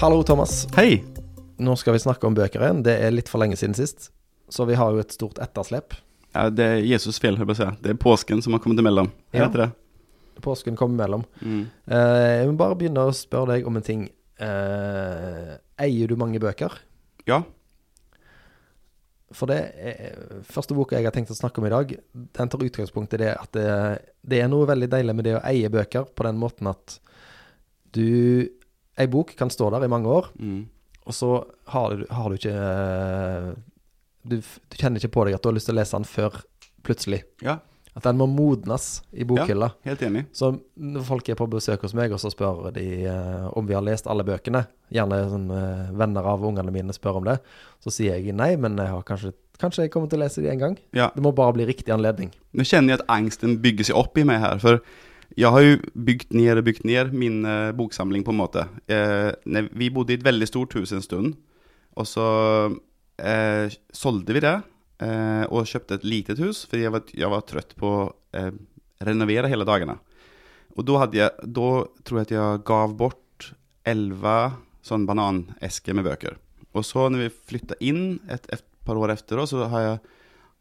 Hallo, Thomas. Hei! Nå skal vi snakke om bøker igjen. Det er litt for lenge siden sist. Så vi har jo et stort etterslep. Ja, det er Jesus feil, jeg att säga. Det er påsken som har kommet imellom. Ja. Heter det? Påsken kommer imellom. Mm. Eh, jeg må bare begynne å spørre deg om en ting. Eh, eier du mange bøker? Ja. For det er, første boka jeg har tenkt å snakke om i dag, den tar utgangspunkt i det at det, det er noe veldig deilig med det å eie bøker på den måten at du Ei bok kan stå der i mange år, Mm. og så har du, har du ikke eh, du, du kjenner ikke på deg at du har lyst til å lese den før plutselig. Ja, At den må modnes i bokhylla. helt enig. Så når folk er på besøk hos meg, og så spør de eh, om vi har lest alle bøkene, gjerne sånn, eh, venner av ungene mine spør om det, så sier jeg nei, men jeg har kanskje, kanskje jeg kommer til å lese de en gang. Ja. Det må bare bli riktig anledning. Nå kjenner jeg at angsten bygger seg opp i meg her. för jag har ju byggt ner och byggt ner min eh, boksamling på en måte. Eh, när vi bodde i ett väldigt stort hus en stund, och så eh, sålde vi det eh, och köpte ett litet hus, för jag var, jag var trött på eh, renovera hela dagarna. Och då, hade jag, då tror jag att jag gav bort 11 sån bananesker med böcker. Och så när vi flyttade in ett, ett par år efter så har jag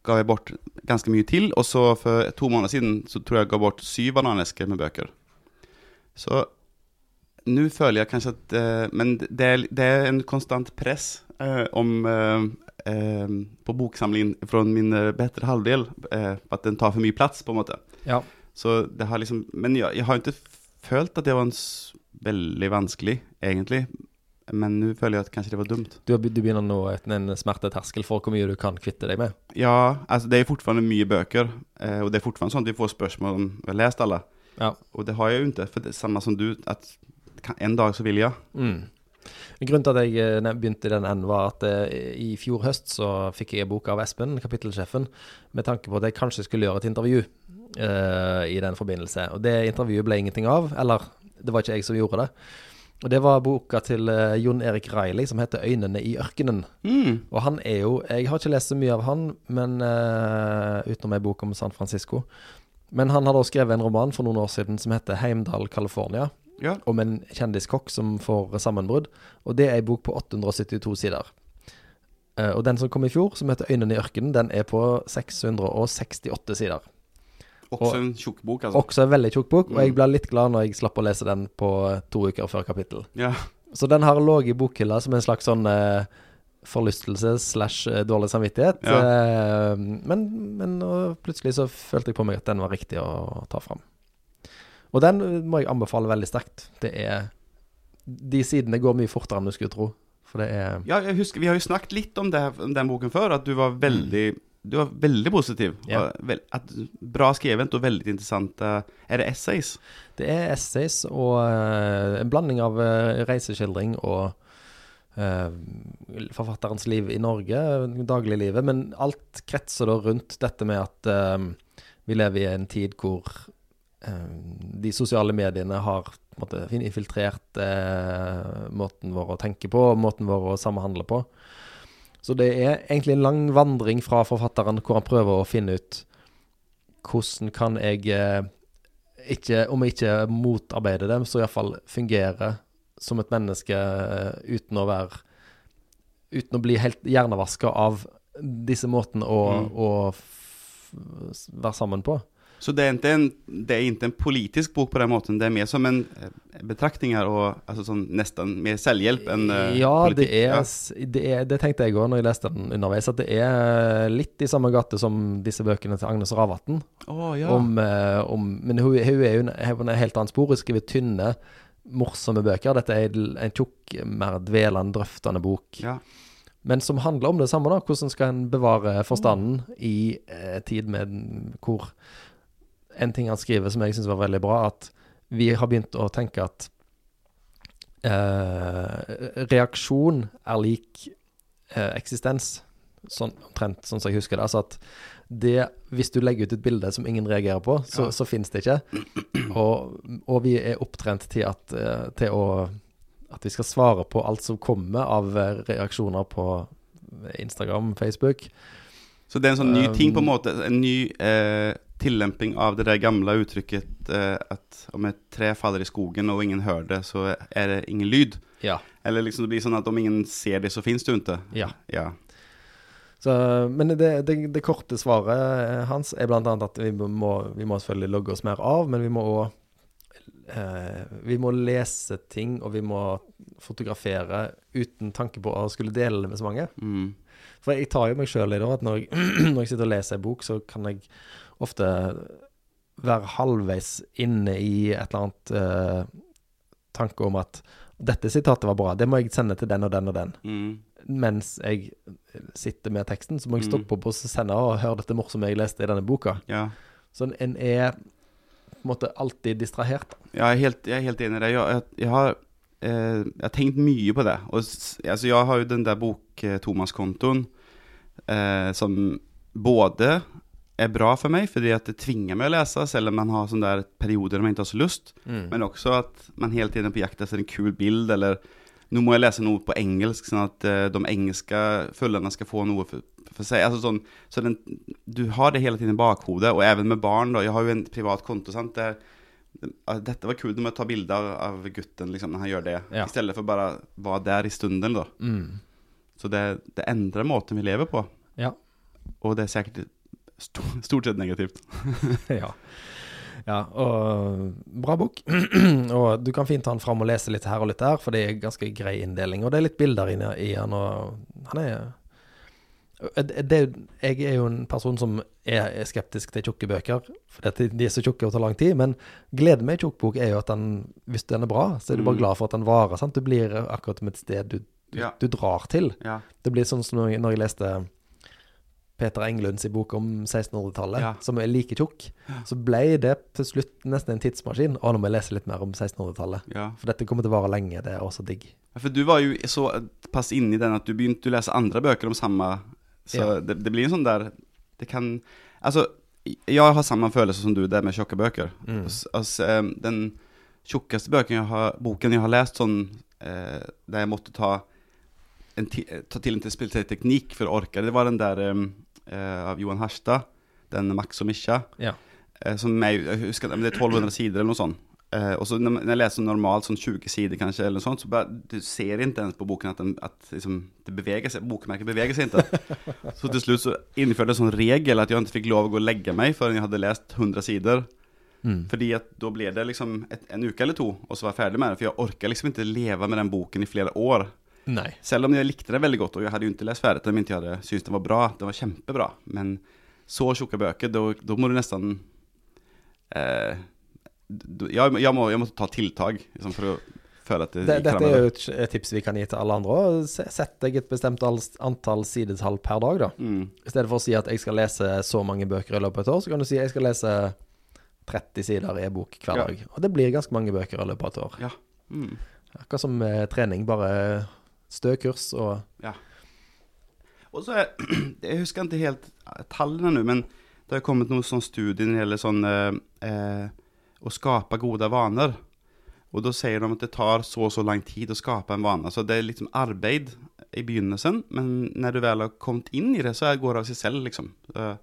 gav jeg bort ganske mye til, og så for to måneder siden så tror jeg jeg ga bort syv bananesker med bøker. Så nå føler jeg kanskje at uh, Men det er, det er en konstant press uh, om eh, på boksamlingen fra min bedre halvdel, at den tar for mye plass, på en måte. Ja. Så det har liksom Men jeg, jeg har ikke følt at det var en veldig vanskelig, egentlig. Men nå føler jeg at kanskje det var dumt. Du, har du begynner nå en smerteterskel for hvor mye du kan kvitte deg med. Ja, altså det er fortfarande mye bøker, eh, og det er fortfarande sånn at vi får spørsmål om vi har lest alle. Ja. Og det har jeg jo ikke, for det er samme som du, at en dag så vil jeg. Mm. Grunnen til at jeg eh, begynte i den enden, var at eh, i fjor høst så fikk jeg en bok av Espen, kapittelsjefen, med tanke på at jeg kanskje skulle gjøre et intervju uh, i den forbindelse. Og det intervjuet ble ingenting av, eller det var ikke jeg som gjorde det. Og det var boka til uh, Jon Erik Reilly som heter 'Øynene i ørkenen'. Mm. Og han er jo Jeg har ikke lest så mye av han, men uh, utenom ei bok om San Francisco. Men han har da skrevet en roman for noen år siden som heter 'Heimdal, California' Ja. om en kjendiskokk som får sammenbrudd. Og det er ei bok på 872 sider. Uh, og den som kom i fjor, som heter 'Øynene i ørkenen', den er på 668 sider. Også Og- en tjukk bok, altså. Også en veldig tjukk bok, og jeg Mm. ble litt glad når jeg slapp å lese den på to uker før kapittel. Ja. Så den har ligget i bokhylla som en slags sånn eh, forlystelse slash eh, dårlig samvittighet. Eh, men, men plutselig så følte jeg på meg at den var riktig å ta fram. Og den må jeg anbefale veldig sterkt. Det er De sidene går mye fortere enn du skulle tro. For det er ja, jeg husker, vi har jo snakket litt om, det, om den boken før, at du var veldig du var veldig positiv. Ja. Vel, at, bra skrevet og veldig interessant. eh, Er det essays? Det er essays og uh, en blanding av uh, reiseskildring og uh, forfatterens liv i Norge, dagliglivet. Men alt kretser da rundt dette med at vi lever i en tid hvor de sosiale mediene har måte, infiltrert måten vår å tenke på, måten vår å samhandle på. Så det er egentlig en lang vandring fra forfatteren hvor han prøver å finne ut hvordan kan jeg eh, ikke, om jeg ikke motarbeider dem, så iallfall fungere som et menneske eh, uten å være Uten å bli helt hjernevaska av disse måtene å, Mm. å være sammen på. Så det er, ikke en, det er ikke en politisk bok på den måten, det er mer som en betraktning her, og altså sånn nesten mer selvhjelp enn eh, ja, det politikk. er, s- det er Det tenkte jeg òg når jeg leste den underveis, at det er litt i samme gate som disse bøkene til Agnes Ravatn. Å, ja. Om, eh, om, men hun, hun er jo hun er helt annen spor. Hun skriver tynne, morsomme bøker. Dette er en tjukk, mer dvelende, drøftende bok. ja. Men som handler om det samme, da. Hvordan skal en bevare forstanden i eh, tid med hvor En ting han skriver som jeg syns var veldig bra, at vi har begynt å tenke at eh, reaksjon er lik eh, eksistens. Sånn, omtrent sånn som jeg husker det. Altså at det, hvis du legger ut et bilde som ingen reagerer på, så, Ja. så finnes det ikke. Og, og vi er opptrent til, at, eh, til å at vi skal svare på alt som kommer av eh, reaksjoner på Instagram, Facebook. Så det er en sånn ny ting på en Um, måte, en ny eh, tillämpning av det der gamle uttrykket eh, at om et tre faller i skogen og ingen hører det så er det ingen lyd. Ja. Eller liksom det blir sånn at om ingen ser det så finnes det jo ikke. ja. Ja. Så, men det, det, det korte svaret hans er annet at vi må, vi må selvfølgelig logge oss mer av, men vi må òg eh, Vi må lese ting, og vi må fotografere uten tanke på å skulle dele det med så mange. Mm. For jeg tar jo meg sjøl i det, at når jeg, når jeg sitter og leser en bok, så kan jeg ofte være halvveis inne i et eller annet eh, tanke om at dette sitatet var bra, det må jeg sende til den og den og den. Mm. Mens jeg sitter med teksten, så må jeg Mm. stoppe opp og sende og høre dette morsomme jeg leste i denne boka. Ja. Så en er på en måte alltid distrahert. Ja, Jeg er helt, jeg er helt enig i det. Jeg, jeg, jeg, har, eh, jeg har tenkt mye på det. Og, altså, jeg har jo den der bok-Thomas-kontoen eh, som både er bra for meg, fordi at det tvinger meg å lese, selv om man har sånne der perioder man ikke har så lyst. Men også at man hele tiden er på jakt etter en kul bild, eller nå må jeg lese noe på engelsk, sånn at eh, de engelske følgerne skal få noe for, for seg. Altså sånn, så den, du har det hele tiden i bakhodet, og even med barn. Da. Jeg har jo en privat konto. sant? Der, ah, dette var kult, må jeg ta bilder av gutten liksom, når han gjør det, Ja. i stedet for bare å være der i stunden. da. Mm. Så det, det endrer måten vi lever på, Ja. og det er sikkert stort sett negativt. ja. Ja, og bra bok. og du kan fint ta den fram og lese litt her og litt der, for det er ganske grei inndeling. Og det er litt bilder inni i han, og han er det, det, Jeg er jo en person som er, er skeptisk til tjukke bøker, for de er så tjukke og tar lang tid. Men gleden med en tjukk bok er jo at den, hvis den er bra, så er du bare Mm. glad for at den varer. sant? Du blir akkurat som et sted du, du, Ja. du drar til. Ja. Det blir sånn som når jeg leste Peter Englunds bok om 1600-tallet, Ja. som er like tjukk, så ble det til slutt nesten en tidsmaskin. Å, nå må jeg lese litt mer om 1600-tallet. ja. For dette kommer til å vare lenge. Det er også digg. Ja, For du var jo så pass inne i den at du begynte å lese andre bøker om samme Så det, det blir en sånn der Det kan Altså, jeg har samme følelse som du det med tjukke bøker. Mm. Altså, den tjukkeste bøken jeg har, boken jeg har lest sånn eh, Der jeg måtte ta, en eh, ta til en spesiell teknikk for å orke, det var den der eh, av Johan Harstad. Den 'Max og Mischa'. Ja. Eh, som jeg, jeg husker, det er 1200 sider eller noe sånt. Eh, og så når jeg leser normalt sånn 20 sider kanskje, eller noe sånt, så bare, du ser ikke ens på boken at, den, at liksom, det beveger seg, bokmerket beveger seg ikke. så til slutt så innførte jeg en sånn regel at jeg ikke fikk lov å gå og legge meg før jeg hadde lest 100 sider. Mm. Fordi at da ble det liksom et, en uke eller to, og så var jeg ferdig med det. For jeg orka liksom ikke leve med den boken i flere år. Nei. Selv om jeg likte det veldig godt, og jeg hadde jo ikke lest ferdig om jeg ikke hadde syntes det var bra. Det var kjempebra. Men så tjukke bøker, da må du nesten eh, jeg, jeg, må, jeg må ta tiltak liksom, for å føle at det, Det, gikk dette er jo et tips vi kan gi til alle andre. òg. Sett deg et bestemt antall sidetall per dag, da. Mm. I stedet for å si at jeg skal lese så mange bøker i løpet av et år, så kan du si at jeg skal lese 30 sider e-bok hver Ja. dag. Og det blir ganske mange bøker i løpet av et år. Ja. Mm. Akkurat som eh, trening, bare stø kurs og Ja. Og så er, jeg husker ikke helt tallene nå, men det har kommet noen sånn studie når det gjelder sånn eh, å skape gode vaner. Og da sier de at det tar så og så lang tid å skape en vane. Så det er liksom arbeid i begynnelsen, men når du vel har kommet inn i det, så går det av seg selv, liksom. Eh,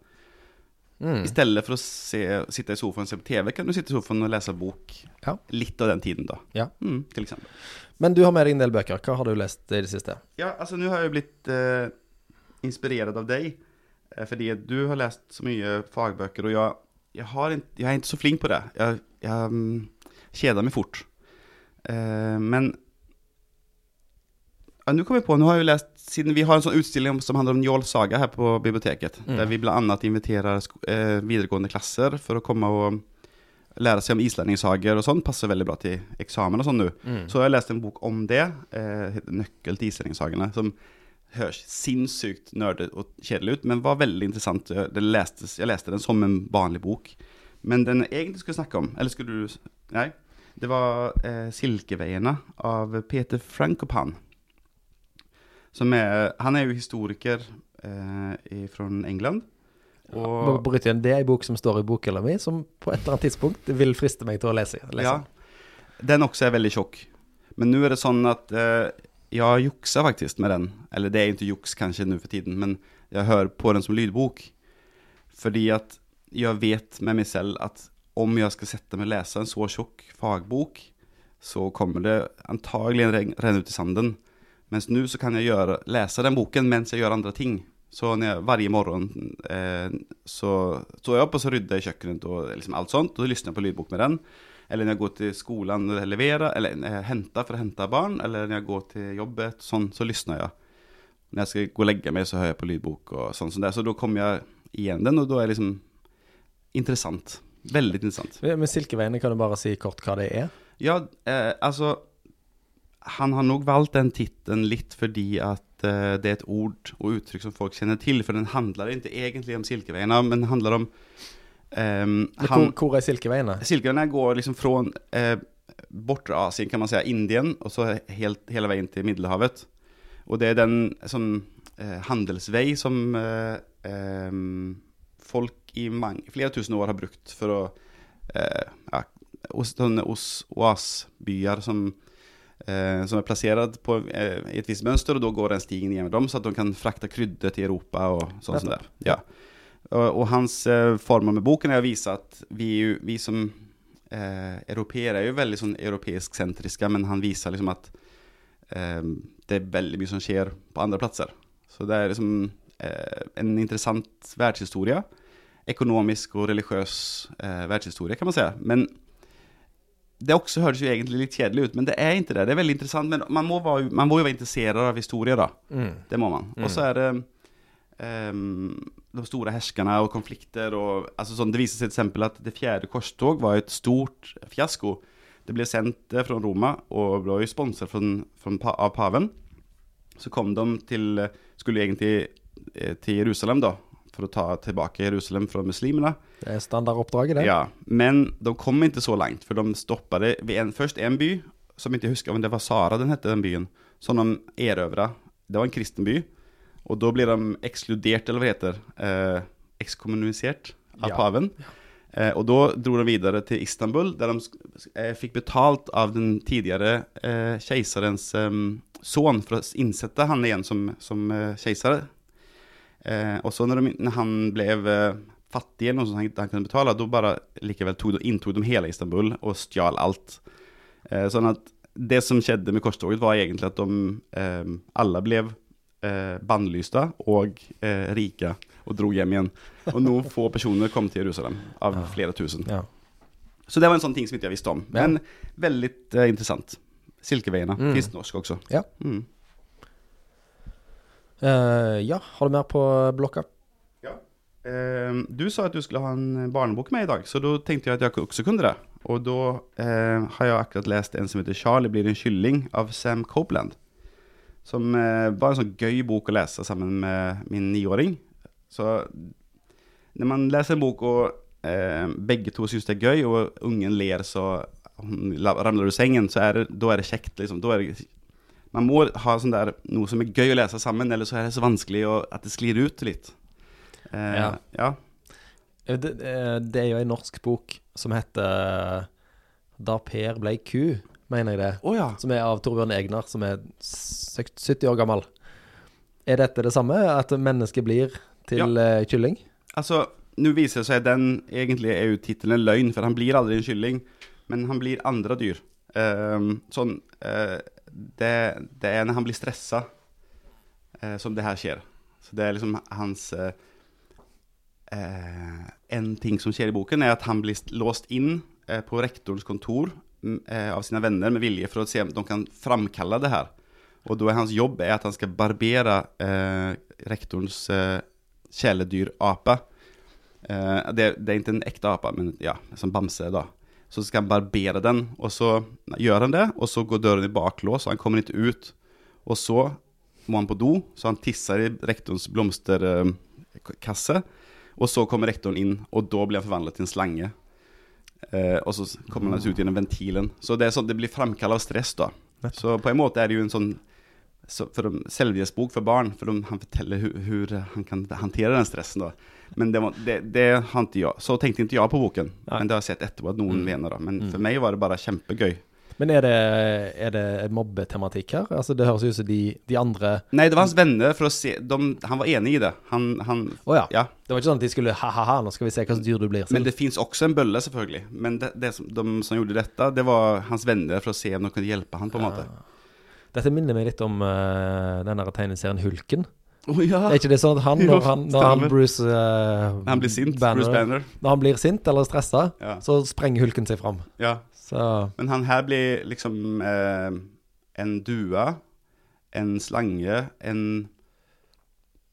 mm. I stedet for å se, sitte i sofaen og se på TV, kan du sitte i sofaen og lese bok. Ja. Litt av den tiden, da. Ja. Mm, til eksempel. Men du har med deg en del bøker. Hva har du lest i det siste? Ja, altså nå har jeg blitt eh, inspireret av deg. Eh, fordi du har lest så mye fagbøker, og jeg, jeg, har ikke, jeg er ikke så flink på det. Jeg, jeg mm, kjeder meg fort. Eh, men ja, nå kom jeg på, nå har jeg jo lest, siden vi har en sånn utstilling som handler om Njål Saga her på biblioteket, Mm. der vi blant annet inviterer sko- eh, videregående klasser for å komme og lære seg om islendingsager og sånn, passer veldig bra til eksamen og sånn nå. Så har jeg lest en bok om det, eh, heter 'Nøkkel til islendingssagene', som høres sinnssykt nerdete og kjedelig ut, men var veldig interessant. Jeg, det lestes, jeg leste den som en vanlig bok. Men den jeg egentlig skulle snakke om, eller skulle du Nei. Det var eh, 'Silkeveiene' av Peter Frankopan. Som er Han er jo historiker eh, fra England. Og, ja, må bryte igjen. Det er en bok som står i bokhylla mi, som på et eller annet tidspunkt vil friste meg til å lese. lese. Ja, den også er veldig tjokk. Men nå er det sånn at eh, jeg juksa faktisk med den. Eller det er ikke juks kanskje nå for tiden, men jeg hører på den som lydbok. Fordi at jeg vet med meg selv at om jeg skal sette meg og lese en så tjukk fagbok, så kommer det antagelig renne ut i sanden. Mens nå så kan jeg gjøre, lese den boken mens jeg gjør andre ting. Så jeg, varje morgon eh, så står jeg opp og så rydder jeg kjøkkenet og liksom alt sånt, og så lysner jeg på lydbok med den. Eller når jeg går til skolen og leverer, eller når jeg henter for å hente barn, eller når jeg går til jobbet, sånn, så lysner jeg. Når jeg skal gå og legge meg, så hører jeg på lydbok og sånn som det. Så da kommer jeg igjen den, og da er det liksom interessant. Veldig interessant. Med Silkeveiene kan du bare si kort hva det er? Ja, eh, altså Han har nok valgt den tittelen litt fordi at uh, det er et ord og uttrykk som folk kjenner til. For den handler ikke egentlig om Silkeveiene, men den handler om um, han, hvor, er Silkeveiene? Silkeveiene går liksom fra uh, bortre Asien, kan man si, Indien, og så helt, hele veien til Middelhavet. Og det er den sånn uh, handelsvei som uh, um, folk i mange, flere tusen år har brukt for å uh, ja, oasbyer som, eh, som er plassert på, eh, i et visst mønster, og da går den stigen gjennom dem, så at de kan frakte krydder til Europa og sånn som det. Ja. Og, og, hans eh, formål med boken er å vise at vi, vi som eh, europeere er jo veldig sånn europeisk-sentriske, men han viser liksom at eh, det er veldig mye som skjer på andre plasser. Så det er liksom eh, en interessant verdenshistorie. Ekonomisk og religiøs eh, verdenshistorie, kan man si. Men det også høres jo egentlig litt kjedelig ut, men det er ikke det. Det er veldig interessant. Men man må, være, man må jo være interessert av historie, da. Mm. Det må man. Og så mm. er det um, de store herskerne og konflikter. Og, altså sånn, det viser seg eksempel at det fjerde korstog var et stort fiasko. Det ble sendt fra Roma og ble sponset av paven. Så kom de til Skulle egentlig eh, til Jerusalem, da, for å ta tilbake Jerusalem fra muslimene. Det er standardoppdraget, det. Ja, men de kom ikke så langt, for de stoppet ved en, først en by, som jeg ikke husker om det var Sara den hette, den byen, som de erøvra. Det var en kristen by. Og da blir de ekskludert, eller hva det heter, eh, ekskommunisert av ja. paven. Eh, og da dro de videre til Istanbul, der de eh, fikk betalt av den tidligere eh, keiserens eh, sønn for å innsette han igjen som, som eh, keiser. Eh, og så når, de, når, han ble eh, fattig, eller noe som han, han kunne betale, da bare likevel tog, inntok de hele Istanbul og stjal alt. sånn at det som skjedde med korstoget, var egentlig at de alle ble eh, bannlysta og eh, rike og dro hjem igjen. Og noen få personer kom til Jerusalem, av ja. flere tusen. Ja. Så det var en sånn ting som ikke jeg visste om. Men veldig eh, interessant. Silkeveiene. Mm. Fins norsk også. Ja. Mm. Uh, ja, har du mer på blokka? Ja. Uh, du sa at du skulle ha en barnebok med i dag, så da tenkte jeg at jeg også kunne det. Og da uh, har jeg akkurat lest en som heter 'Charlie blir en kylling' av Sam Copeland. Som eh, var en sånn gøy bok å lese sammen med min niåring. Så når man leser en bok og begge to syns det er gøy, og ungen ler så ramler du sengen, så er det, da er det kjekt. Liksom. Er det, man må ha sånn der, noe som er gøy å lese sammen, eller så er det så vanskelig å, at det sklir ut litt. Eh, ja. ja. Eh, det, eh, det, er jo en norsk bok som heter 'Da Per blei ku' mener jeg det. Oh, ja. Som er av Torbjørn Egnar, som er 70 år gammel. Er dette det samme? At mennesket blir til ja. kylling? Altså, nå viser det seg at den egentlig er jo tittelen løgn, for han blir aldri en kylling. Men han blir andre dyr. Uh, sånn uh, det, det, er når han blir stressa, eh, som det her skjer. Så det er liksom hans En ting som skjer i boken, er at han blir låst inn på rektorens kontor Eh, av sine venner med vilje for å se om de kan framkalle det her. Og da er hans jobb er at han skal barbere eh, rektorens eh, kjæledyrape. Eh, det, det, er ikke en ekte ape, men ja, som bamse. da. Så skal han barbere den, og så gjør han det. Og så går døren i baklås, og han kommer ikke ut. Og så må han på do, så han tisser i rektorens blomsterkasse. og så kommer rektoren inn, og da blir han forvandlet til en slange. Eh, og så kommer han ut gjennom ventilen. Så det, sånn, det blir framkalt av stress, da. Så på en måte er det jo en sånn så for selvhjelpsbok for barn, for de, han forteller hvordan han kan håndtere den stressen. da. Men det, var, det, det ikke jeg. Så tenkte ikke jeg på boken, Nei. men det har jeg sett etterpå at noen mm. mener. Men mm. for meg var det bare kjempegøy. Men er det, er det mobbetematikk her? Altså Det høres ut som de, de andre Nei, det var hans venner for å se de, Han var enig i det. Han, han oh, ja. Ja. Det var ikke sånn at de skulle ha-ha-ha, nå skal vi se hva slags dyr du blir. Men det fins også en bølle, selvfølgelig. Men det, det som, de som gjorde dette, det var hans venner for å se om de kunne hjelpe han på en måte. Dette minner meg litt om uh, den tegneserien Hulken. Å ja. Er ikke det sånn at han, når han, når han. Bruce uh, han blir sint, Banner, Bruce Banner. Når han blir sint eller stressa, Ja. så sprenger hulken seg fram. ja. Så Men han her blir liksom eh, en due, en slange, en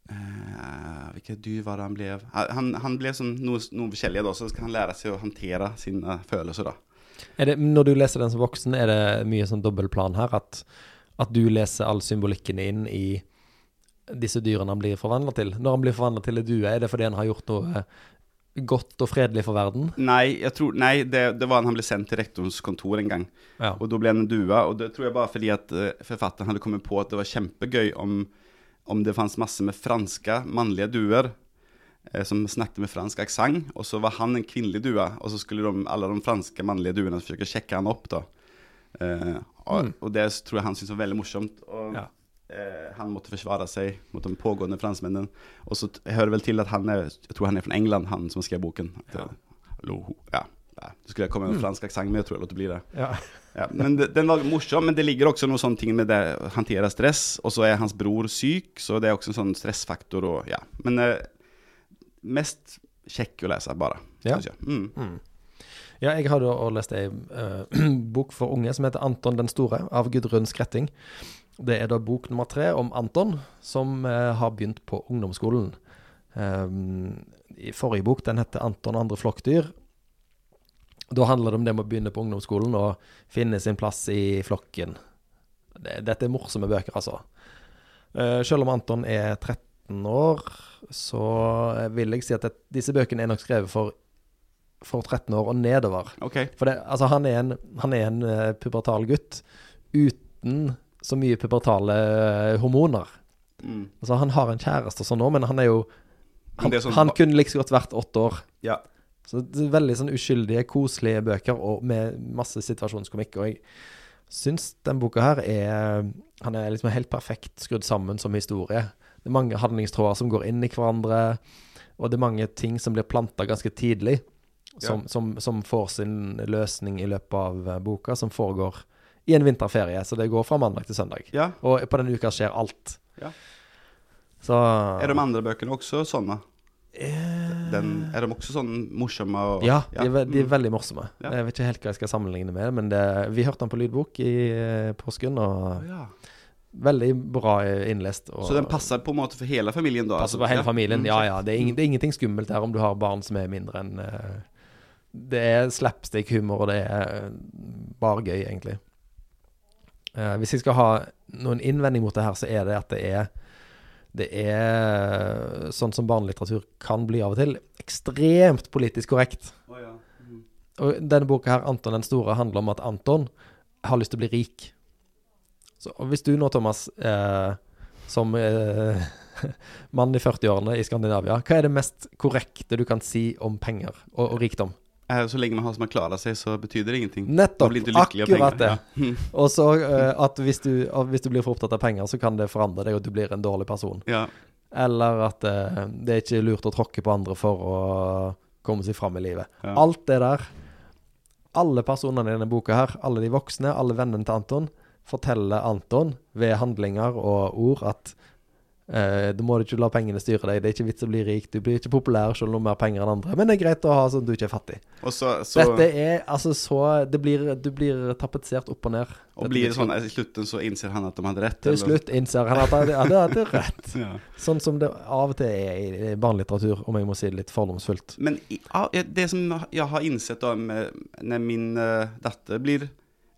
eh, Hvilket dyr var det han ble? Han, han ble sånn noe, noe forskjellig, da, så skal han lære seg å håndtere sine følelser. da. det, når du leser den som voksen, er det mye sånn dobbeltplan her? At, at du leser all symbolikken inn i disse dyrene han blir forvandla til? Når han blir forvandla til en due, er det fordi han har gjort noe godt og fredelig for verden? Nei, jeg tror, nei det, det var han ble sendt til rektorens kontor en gang. Ja. Og da ble han en due. Og det tror jeg bare fordi at eh, forfatteren hadde kommet på at det var kjempegøy om, om det fantes masse med franske mannlige duer eh, som snakket med fransk aksent, og så var han en kvinnelig due, og så skulle de, alle de franske mannlige duene forsøke å sjekke han opp. da. Eh, og, Mm. og det tror jeg han syntes var veldig morsomt. Og, Ja. Eh, han måtte forsvare seg mot de pågående franskmennene. Og så hører vel til at han er Jeg tror han er fra England, han som skrev boken. Ja. eh, Hallo, ja. ja. Det skulle komme med en fransk aksent, men jeg tror jeg låter bli det. Ja. Ja, men det, Den var morsom, men det ligger også noen sånne ting med det å håndtere stress. Og så er hans bror syk, så det er også en sånn stressfaktor. Og, ja. Men eh, mest kjekk å lese, bare. Ja. jeg. Mm. Mm. Ja, jeg har da lest ei uh, bok for unge som heter 'Anton den store' av Gudrun Skretting. Det er da bok nummer tre om Anton, som eh, har begynt på ungdomsskolen. Um, I forrige bok, den heter 'Anton og andre flokkdyr'. Da handler det om det med å begynne på ungdomsskolen og finne sin plass i flokken. Det, dette er morsomme bøker, altså. Uh, selv om Anton er 13 år, så vil jeg si at det, disse bøkene er nok skrevet for for 13 år og nedover. Okay. For det, altså han er en, han er en uh, pubertal gutt uten så mye pubertale eh, hormoner. Mm. Altså han har en kjæreste og sånn nå, men han er jo Han, er sånn- han kunne like liksom godt vært åtte år. Ja. Så det er veldig sånn uskyldige, koselige bøker og med masse situasjonskomikk. Og jeg syns den boka her er Han er liksom helt perfekt skrudd sammen som historie. Det er mange handlingstråder som går inn i hverandre, og det er mange ting som blir planta ganske tidlig. Som, Ja. som, som får sin løsning i løpet av eh, boka, som foregår i en vinterferie. Så det går fra mandag til søndag. ja. Og på den uka skjer alt. Ja. Så Er de andre bøkene også sånne? Eh, Den, er de også sånn morsomme? Og, Ja, de er, de er mm. veldig morsomme. Ja. Jeg vet ikke helt hva jeg skal sammenligne med, men det, vi hørte den på lydbok i eh, påsken, og ja. veldig bra eh, innlest. Og Så den passer på en måte for hele familien da? passer altså? på hele Ja. familien. Mm, Ja, ja. Det er, ing, det er ingenting skummelt her om du har barn som er mindre enn Det er slapstick-humor, og det er bare gøy, egentlig. Eh, hvis jeg skal ha noen innvending mot det her, så er det at det er det er sånn som barnelitteratur kan bli av og til. Ekstremt politisk korrekt. Oh, ja. Mm. Og denne boka her, 'Anton den store', handler om at Anton har lyst til å bli rik. Så hvis du nå, Thomas, eh, som eh, mann i 40-årene i Skandinavia, hva er det mest korrekte du kan si om penger og, og rikdom? Eh, Så lenge man har som har klaret seg, så betyr det ingenting. Nettopp! Akkurat det. Ja. Og så eh, at hvis du, hvis du blir for opptatt av penger, så kan det forandre deg, og du blir en dårlig person. Ja. Eller at eh, det er ikke lurt å tråkke på andre for å komme seg fram i livet. Ja. Alt det der. Alle personene i denne boka her, alle de voksne, alle vennene til Anton, forteller Anton ved handlinger og ord at eh, du må ikke la pengene styre deg. Det er ikke vits å bli rik. Du blir ikke populær selv om du har mer penger enn andre. Men det er greit å ha sånn du ikke er fattig. Så, så Dette er altså så det blir, Du blir tapetsert opp og ned. og blir det sånn I slutten så innser han at de hadde rett? Til slutt innser han at han hadde hadde rett. Ja. Sånn som det av og til er i barnelitteratur, om jeg må si det litt fordomsfullt. Men det som jeg har innsett da när min uh, datter blir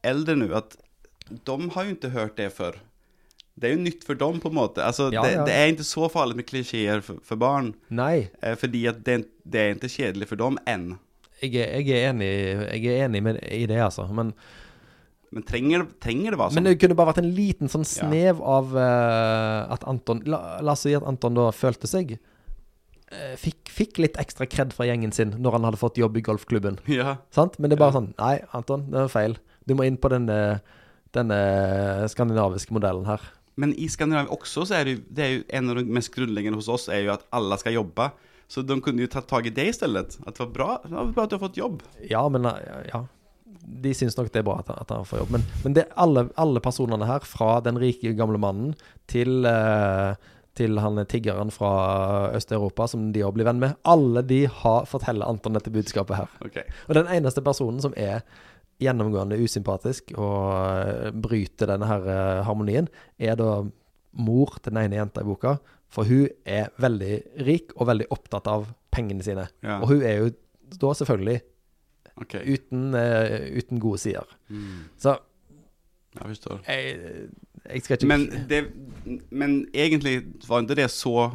eldre nå, at de har jo ikke hørt det før. Det er jo nytt for dem på en måte. Altså, Ja, det, ja. det er ikke så farlig med klisjeer for, for barn, Nei, eh, fordi det, det er ikke kjedelig for dem enn. jeg jeg er enig, jeg er enig med, i det, altså. Men, Men trenger, trenger det være sånn? men det kunne bare vært en liten sånn Ja. snev av uh, at Anton la, la oss si at Anton da følte seg uh, fikk, fikk litt ekstra kred fra gjengen sin når han hadde fått jobb i golfklubben. Ja, Sant? Men det er bare Ja. sånn Nei, Anton, det er feil. Du må inn på denne, denne skandinaviske modellen her. Men i Skandinavien også så er det det er jo en av de mest grunnleggende hos oss er jo at alle skal jobbe. Så de kunne jo tatt tak i det i stedet. At det var bra, det var bra at du har fått jobb. Ja, men eh, ja. De syns nok det er bra at, at han får jobb. Men, men det er alle, alle personene her, fra den rike gamle mannen til, eh, til han tiggeren fra Øst-Europa, som de òg blir venn med, alle de har forteller Anton dette budskapet her. Okay. Og den eneste personen som er gjennomgående usympatisk og eh, bryter denne her eh, harmonien, er da mor til den ene jenta i boka. For hun er veldig rik og veldig opptatt av pengene sine. Ja. Og hun er jo da selvfølgelig okay. uten, uh, uten gode sider. Mm. Så Jeg forstår. jeg, jeg skal ikke Men, det, men egentlig var ikke det så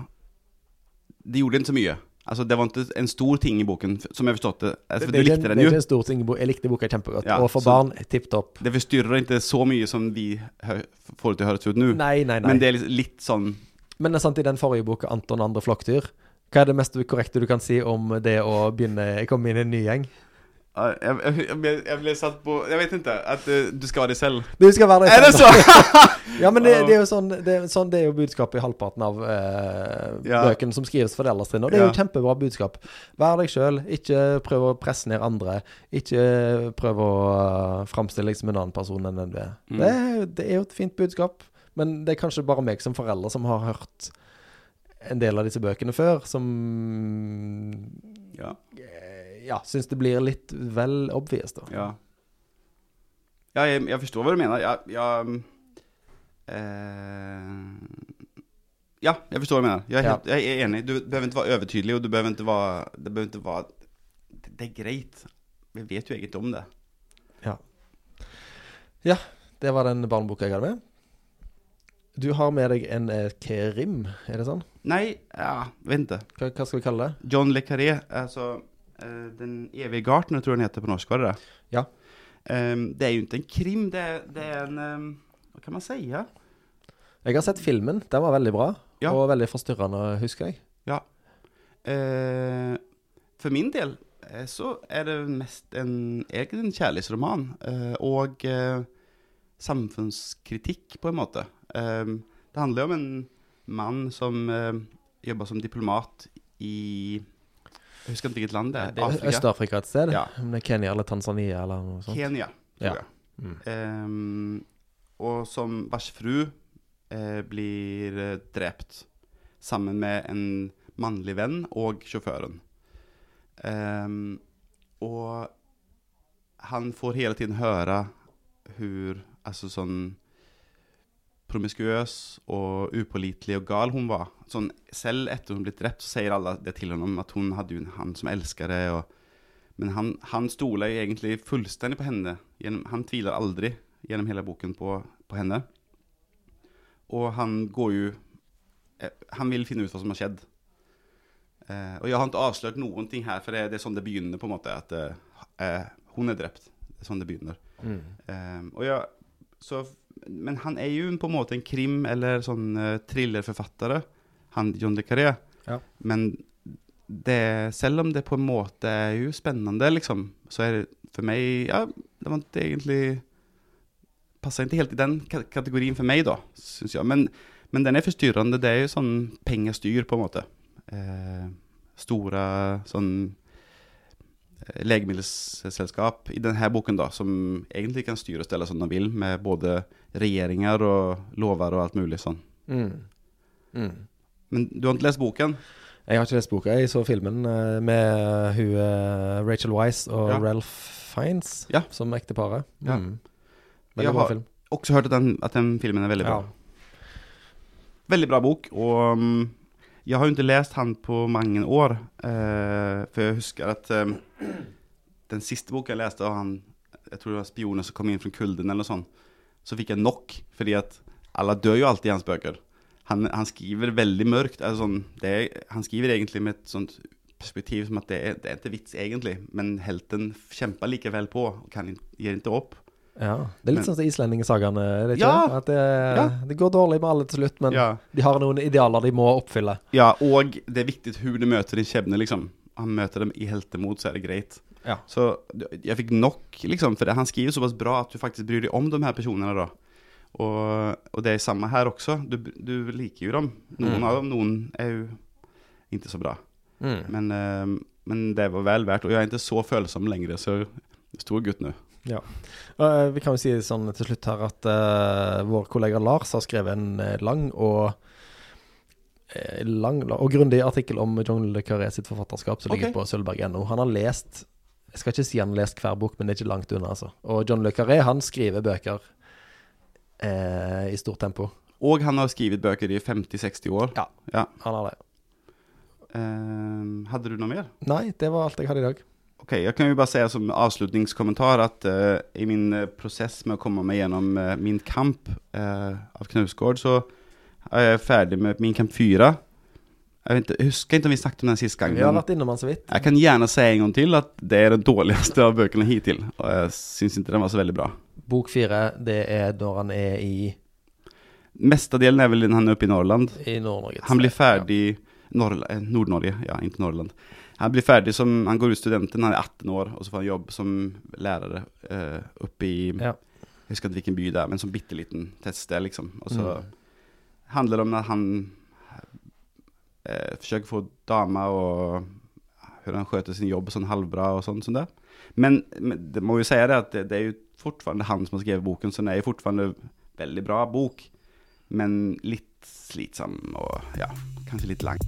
Det gjorde ikke så mye. Alltså det var ikke en stor ting i boken, som jeg forstått det. Altså, det, du likte den jo. det er ikke en stor ting i boken. Jeg likte boka kjempegodt. Ja, og for barn, tipp topp. Det forstyrrer ikke så mye som vi får det til å høres ut nå. Nei, nei, nei. Men det er litt, litt sånn Men det er sant, i den forrige boka, 'Anton andre flokkdyr', hva er det mest korrekte du kan si om det å begynne komme inn i en ny gjeng? Ja, jeg, jeg, jeg, ble, satt på Jeg vet ikke. At eh, du skal være deg selv. Du skal være deg Er det selv. så?! Ja, men det, det er jo sånn det, sånn, det er jo budskapet i halvparten av eh, Ja. bøkene som skrives for alderstrinnet. Og det er jo Ja. kjempebra budskap. Vær deg sjøl. Ikke prøv å presse ned andre. Ikke prøv å uh, framstille deg som en annen person enn den du er. Mm. Det, det er jo et fint budskap, men det er kanskje bare meg som forelder som har hørt en del av disse bøkene før, som Ja. Ja, syns det blir litt vel obvious, da. Ja. Ja, jeg, jeg forstår hva du mener. Jeg, jeg eh, Ja, jeg forstår hva du mener. Jeg er, helt, jeg er enig. Du behøver ikke være overtydelig, og du behøver ikke være Det behøver ikke være Det, er greit. Vi vet jo egentlig om det. Ja. Ja, Det var den barneboka jeg hadde med. Du har med deg en eh, krim, er det sånn? Nei, ja, vent. Hva, hva skal vi kalle det? John Le Carré, altså Den evige gartner, tror jeg den heter på norsk, var det det? Ja. Um, det er jo ikke en krim, det, er- det er en um, Hva kan man si? Ja? Jeg har sett filmen. Den var veldig bra. Ja. Og veldig forstyrrende, husker jeg. Eh, for min del eh, så er det mest en, egentlig en kjærlighetsroman. uh, og uh, samfunnskritikk, på en måte. Eh, det handler jo om en mann som eh, jobber som diplomat i Jeg husker ikke hvilket land det er. Det er Afrika. Øst-Afrika et sted. Ja. Om det er Kenya eller Tanzania eller noe sånt. Kenya, tror Ja. jeg. Mm. Um, og som vars fru eh, blir eh, drept sammen med en mannlig venn og sjåføren. Um, og han får hele tiden høre hvor altså sånn promiskuøs og upålitelig og gal hun var. Sånn, selv etter hun ble drept, så sier alle det til henne, at hun hadde han som elsket det. Og, men han, han stoler egentlig fullstendig på henne. Gjennom, han tviler aldri gjennom hele boken på, på henne. Og han går jo eh, Han vil finne ut hva som har skjedd. Eh, og jeg har ikke avslørt noen ting her, for det, det er sånn det begynner, på en måte. At eh, eh, hun er drept. Det er sånn det begynner. Mm. Eh, og jeg, så, men han er jo på en måte en krim- eller sånn uh, thrillerforfatter, han John le Carré. Ja. Men det, selv om det på en måte er jo spennende, liksom, så er det for meg Ja, det var ikke egentlig Passer ikke helt i den kategorien for meg, da, syns jeg. Men, men den er forstyrrende. Det er jo sånn pengestyr, på en måte. Eh, store sånn legemiddelselskap i denne boken da, som egentlig kan styre og stelle som de vil, med både regjeringer og lover og alt mulig sånn. Mm. Mm. Men du har ikke lest boken? Jeg har ikke lest boka. Jeg så filmen eh, med hun eh, Rachel Wise og Ja. Ralph Fiennes Ja. som ekteparet. Ja. Mm. Veldig Jeg bra har- Også hørt at den, at den filmen er veldig bra. Veldig bra bok, og jeg har jo ikke lest han på mange år, eh, for jeg husker at eh, den siste boka jeg leste av han, jeg tror det var spioner som kom inn fra kulden eller sånt, så fikk jeg nok, fordi at alle dør jo alltid i hans bøker. Han, han skriver veldig mørkt, altså sånn, er, han skriver egentlig med et sånt perspektiv som at det er, det er ikke vits egentlig, men helten kjemper likevel på, og kan, gir ikke opp. Ja. Det er litt Men- sånn som islendingesagaene, er det ikke Ja. det? At det, Ja. det går dårlig med alle til slutt, men Ja. de har noen idealer de må oppfylle. Ja, og det er viktig hvordan du møter din skjebne, liksom. Han møter dem i heltemot, så er det greit. Ja. Så jeg fikk nok, liksom, for det, han skriver såpass bra at du faktisk bryr deg om de her personene, da. Og, og det er samme her også. du, du liker jo dem. Noen Mm. av dem, noen er jo ikke så bra. Mm. Men, eh, men det var vel verdt. Og jeg er ikke så følsom lenger, så stor gutt nu. Uh, vi kan jo si sånn til slutt her at uh, vår kollega Lars har skrevet en eh, lang og eh, lang og grundig artikkel om John Le Carré sitt forfatterskap som ligger Ok. på sølvberg.no. Han har lest Jeg skal ikke si han har lest hver bok, men det er ikke langt unna, altså. Og John Le Carré, han skriver bøker i stort tempo. Og han har skrevet bøker i 50-60 år. Ja. ja. Han har det. hadde du noe mer? Nei, det var alt jeg hadde i dag. Okej, jag kan ju bara säga som avslutningskommentar att uh, i min eh, process med att komma mig gjennom uh, min kamp uh, av Knausgård så er jeg ferdig med min kamp 4. Jeg, vet inte, jag husker ikke om vi snakket om den sist gang, Vi har vært innom han så vidt. jeg kan gjerne si en gang til at det er den dårligste av bøkene hittil. Og jeg syns ikke den var så veldig bra. Bok fire, det er når han er i, Mestedelen er vel den han er oppe i Norrland. i Nord-Norge. Han blir ferdig eh, Nord-Norge, ja, ikke Norrland. Han blir ferdig som, han går ut studenten, han er 18 år, og så får han jobb som lærer uh, oppe i Ja. Jeg husker ikke hvilken by det er, men som bitte liten teststed, liksom. Og så Mm. handler det om når han uh, forsøker få dama og hvordan han skjøter sin jobb sånn halvbra og sånn som det. Men, men det må jo si det at det, det er jo fortfarande han som har skrevet boken, så den er jo fortfarande veldig bra bok. Men litt slitsom og ja, kanskje litt lang.